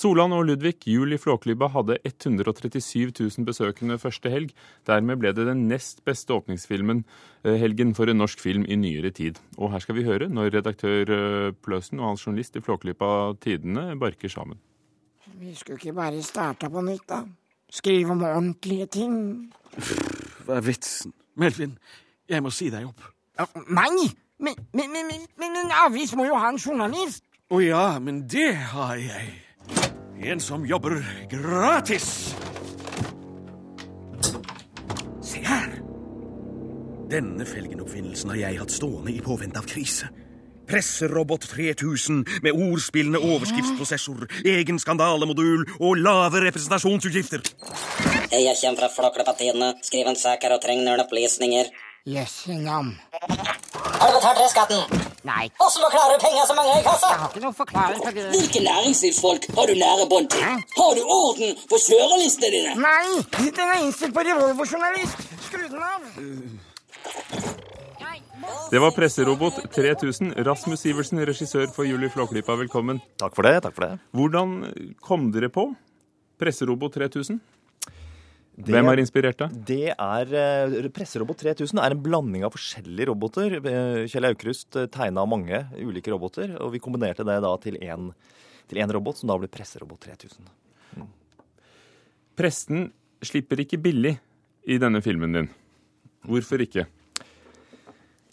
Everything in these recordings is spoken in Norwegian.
Solan og Ludvig, jul i Flåklypa, hadde 137 000 besøkende første helg. Dermed ble det den nest beste åpningsfilmen eh, helgen for en norsk film i nyere tid. Og her skal vi høre når redaktør eh, Pløsen og hans journalist i Flåklypa Tidene barker sammen. Vi skulle ikke bare starta på nytt, da? Skrive om ordentlige ting? Hva er vitsen? Melvin, jeg må si deg opp. Nei! Men, men, men, men, en avis må jo ha en journalist! Å ja, men det har jeg. En som jobber gratis. Se her. Denne felgenoppfinnelsen har jeg hatt stående i påvente av krise. Presserobot 3000 med ordspillende overskriftsprosessor, egen skandalemodul og lave representasjonsutgifter. Hei, jeg kommer fra Flåklepartiene. Skriv en sak her og trenger noen opplysninger. Yes, navn. Har du betalt reskatten? Nei, Åssen forklarer du penger som mangler i kassa? jeg har ikke noe forklaring på det. Hvilke næringslivsfolk har du nære bånd til? Har du orden på kjørelistene dine? Nei, den er innstilt på revolverjournalist. Skru den av. Det var presserobot 3000. Rasmus Sivertsen, regissør for Julie Flåklypa, velkommen. Takk for det. takk for det. Hvordan kom dere på presserobot 3000? Det- Hvem har inspirert deg? Det er eh, Presserobot 3000 er en blanding av forskjellige roboter. Eh, Kjell Aukrust tegna mange ulike roboter, og vi kombinerte det da til én robot, som da ble Presserobot 3000. Presten slipper ikke billig i denne filmen din. Hvorfor ikke?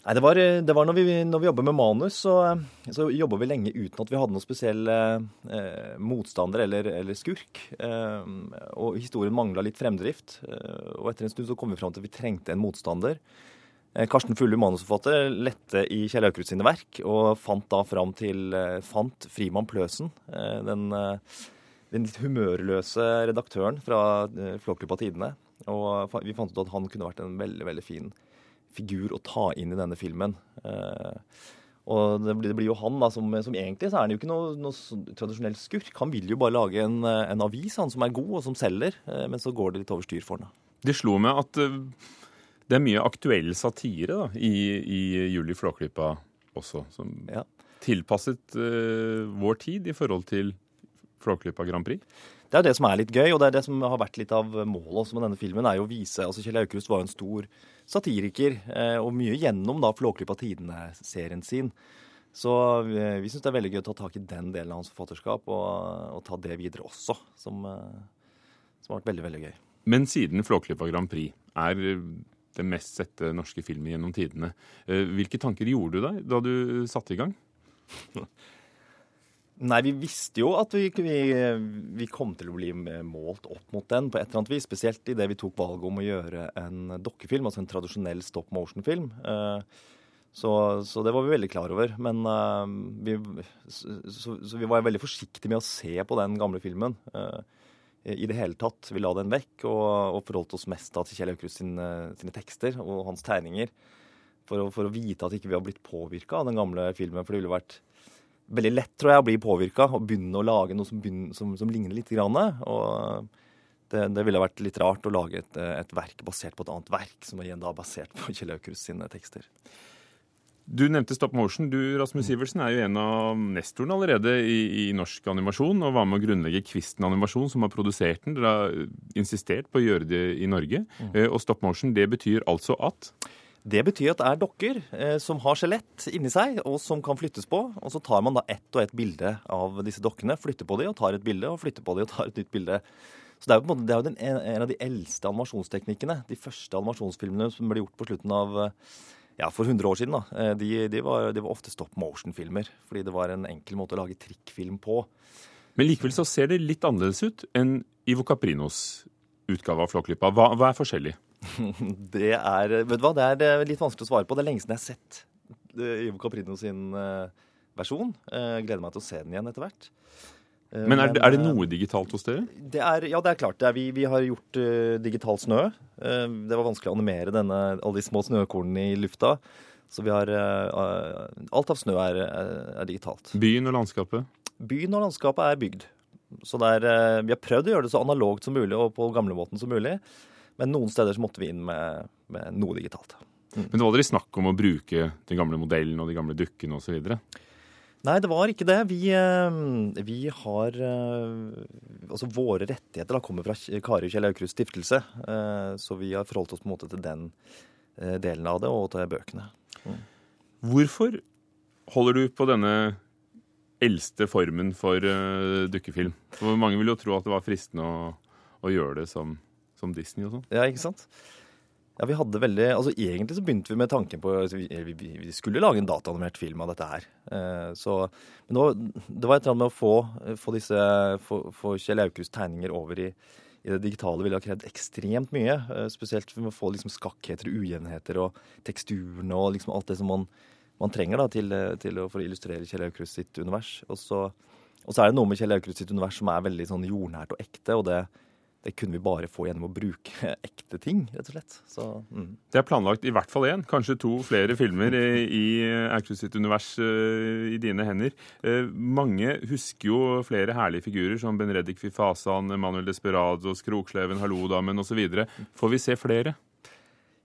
Nei, det var, det var når vi, når vi jobber med manus, så, så jobber vi lenge uten at vi hadde noen spesiell eh, motstander eller, eller skurk. Eh, og historien mangla litt fremdrift. Eh, og etter en stund så kom vi fram til at vi trengte en motstander. Eh, Karsten Fulle, manusforfatter, lette i Kjell Aukrust sine verk og fant da fram til eh, fant Frimann Pløsen, eh, den, den litt humørløse redaktøren fra Flåklypa Tidene. Og vi fant ut at han kunne vært en veldig, veldig fin figur å ta inn i denne filmen. Eh, og det blir, det blir jo han, da, som, som egentlig så er han jo ikke noe, noe tradisjonell skurk. Han vil jo bare lage en, eh, en avis han som er god, og som selger, eh, men så går det litt over styr for han. Det slo meg at det er mye aktuell satire da, i, i Juli Flåklypa også, som Ja. tilpasset uh, vår tid i forhold til Flåklypa Grand Prix. Det er jo det som er litt gøy, og det er det som har vært litt av målet også med denne filmen, er jo å vise altså Kjell Aukrust var jo en stor satiriker, eh, og mye gjennom da Flåklypa Tidene-serien sin. Så vi, vi syns det er veldig gøy å ta tak i den delen av hans forfatterskap, og, og ta det videre også, som, eh, som har vært veldig, veldig gøy. Men siden Flåklypa Grand Prix er det den mest sette norske filmen gjennom tidene, eh, hvilke tanker gjorde du deg da du satte i gang? Nei, vi visste jo at vi, vi, vi kom til å bli målt opp mot den på et eller annet vis. Spesielt idet vi tok valget om å gjøre en dokkefilm, altså en tradisjonell stop motion-film. Eh, Så, så det var vi veldig klar over. Men eh, vi, så, så, vi var veldig forsiktige med å se på den gamle filmen. eh, I det hele tatt. Vi la den vekk og, og forholdt oss mest da til Kjell Aukrust sine, sine tekster og hans tegninger. For å, for å vite at ikke vi har blitt påvirka av den gamle filmen. For det ville vært veldig lett tror jeg, å bli påvirka og begynne å lage noe som, begynner, som, som ligner litt. Grann. Og det, det ville vært litt rart å lage et, et verk basert på et annet verk, som igjen da er basert på Kjell Aukrust sine tekster. Du nevnte stop motion. Du, Rasmus Sivertsen, er jo en av nestorene allerede i, i norsk animasjon, og var med å grunnlegge Kvisten animasjon, som har produsert den. Dere har insistert på å gjøre det i Norge. Mm. Og stop motion, det betyr altså at Det betyr at det er dokker eh, som har skjelett inni seg, og som kan flyttes på. Og så tar man da ett og ett bilde av disse dokkene, flytter på de og tar et bilde, og flytter på de og tar et nytt bilde. Så det er jo, en måte, er jo den, en, av de eldste animasjonsteknikkene. De første animasjonsfilmene som ble gjort på slutten av ja, for 100 år siden, da. Eh, De, de, var, de var ofte stop motion-filmer. Fordi det var en enkel måte å lage trikkfilm på. Men likevel så ser det litt annerledes ut enn Ivo Caprinos utgave av Flåklypa. Hva, hva er forskjellig? Det er, vet du hva, det er eh, litt vanskelig å svare på. Det er lenge siden jeg har sett eh, Ivo Caprino sin eh, versjon. Jeg gleder meg til å se den igjen etter hvert. Men er, er det noe digitalt hos dere? Det er, ja, det er klart. Det er, vi, vi har gjort uh, digital snø. Uh, det var vanskelig å animere denne, alle de små snøkornene i lufta. Så vi har eh, Alt av snø er, er, digitalt. Byen og landskapet? Byen og landskapet er bygd. Så er, vi har prøvd å gjøre det så analogt som mulig og på gamlemåten som mulig. Men noen steder så måtte vi inn med, med noe digitalt. Men det var aldri snakk om å bruke den gamle modellen og de gamle dukkene osv.? Nei, det var ikke det. Vi, eh, vi har eh, Altså våre rettigheter da kommer fra Kari Kjell Aukrusts stiftelse. eh, Så vi har forholdt oss på en måte til den delen av det, og til bøkene. Hvorfor holder du på denne eldste formen for dukkefilm? For mange vil jo tro at det var fristende å, å gjøre det som, som Disney og sånn. Ja, ikke sant? Ja, vi hadde veldig, altså Egentlig så begynte vi med tanken på altså, vi, vi, skulle lage en dataanimert film av dette her. Eh, så, men nå, det var et eller annet med å få, få, disse, få, få Kjell Aukrusts tegninger over i, i det digitale ville ha krevd ekstremt mye. eh, spesielt med å få liksom skakkheter og ujevnheter og teksturene og liksom alt det som man, man trenger da, til, til å, for å illustrere Kjell Aukrust sitt univers. Og så, og så er det noe med Kjell Aukrust sitt univers som er veldig sånn jordnært og ekte. og det det kunne vi bare få gjennom å bruke ekte ting, rett og slett. Så, mm. Det er planlagt i hvert fall én, kanskje to flere filmer i, Aukrust sitt univers eh, i dine hender. Eh, mange husker jo flere herlige figurer som Benredik Fifasan, Manuel Desperados, Kroksleven, Hallodamen osv. Får vi se flere?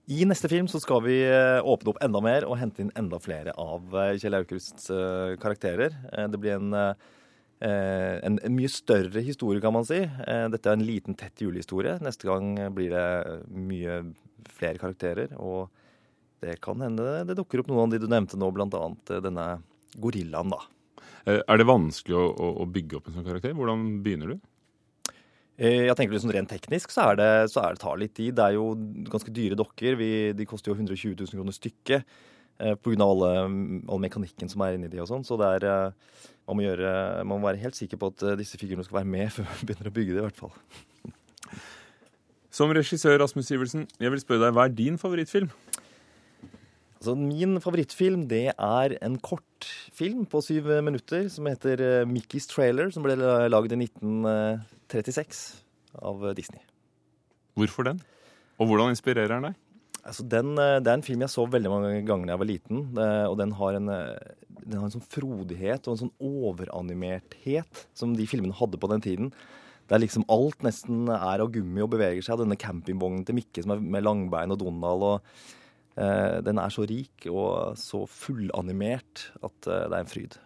I neste film så skal vi eh, åpne opp enda mer og hente inn enda flere av Kjell Aukrusts karakterer. Det blir en, en, en mye større historie, kan man si. Eh, Dette er en liten, tett julehistorie. Neste gang blir det mye flere karakterer. Og det kan hende det dukker opp noen av de du nevnte nå, annet eh, denne gorillaen, da. Eh, Er det vanskelig å, å, å bygge opp en sånn karakter? Hvordan begynner du? Eh, Jeg tenker liksom Rent teknisk så er det, så er det tar litt tid. Det er jo ganske dyre dokker. Vi, de koster jo 120 000 kroner stykket eh, pga. Alle, all mekanikken som er inni de og sånn. Så det er, eh, man, må gjøre, man må være helt sikker på at eh, disse figurene skal være med før vi begynner å bygge det, i hvert fall. Som regissør Rasmus Sivertsen, jeg vil spørre deg, hva er din favorittfilm? Altså, min favorittfilm det er en kortfilm på syv minutter som heter eh, Mickey's Trailer, som ble laget i 1936 av Disney. Hvorfor den? Og hvordan inspirerer den deg? Altså den, eh, det er en film jeg så veldig mange ganger da jeg var liten. eh, Og den har en, eh, den har en sånn frodighet og en sånn overanimerthet som de filmene hadde på den tiden. Der liksom alt nesten er av gummi og beveger seg. Denne campingvognen til Mikke som er med Langbein og Donald. og eh, Den er så rik og så fullanimert at eh, det er en fryd.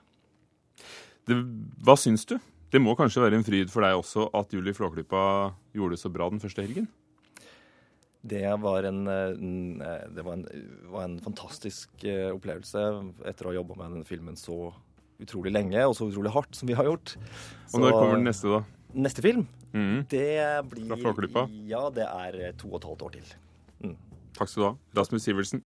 Det, hva syns du? Det må kanskje være en fryd for deg også at Julie Flåklypa gjorde det så bra den første helgen? Det var en, eh, det var en, var en fantastisk eh, opplevelse etter å ha jobba med denne filmen så utrolig lenge og så utrolig hardt som vi har gjort. Og når kommer den neste, da? Neste film, Mm. det blir Fra Flåklypa? Ja, det er to og et halvt år til. Takk skal du ha. Rasmus Sivertsen.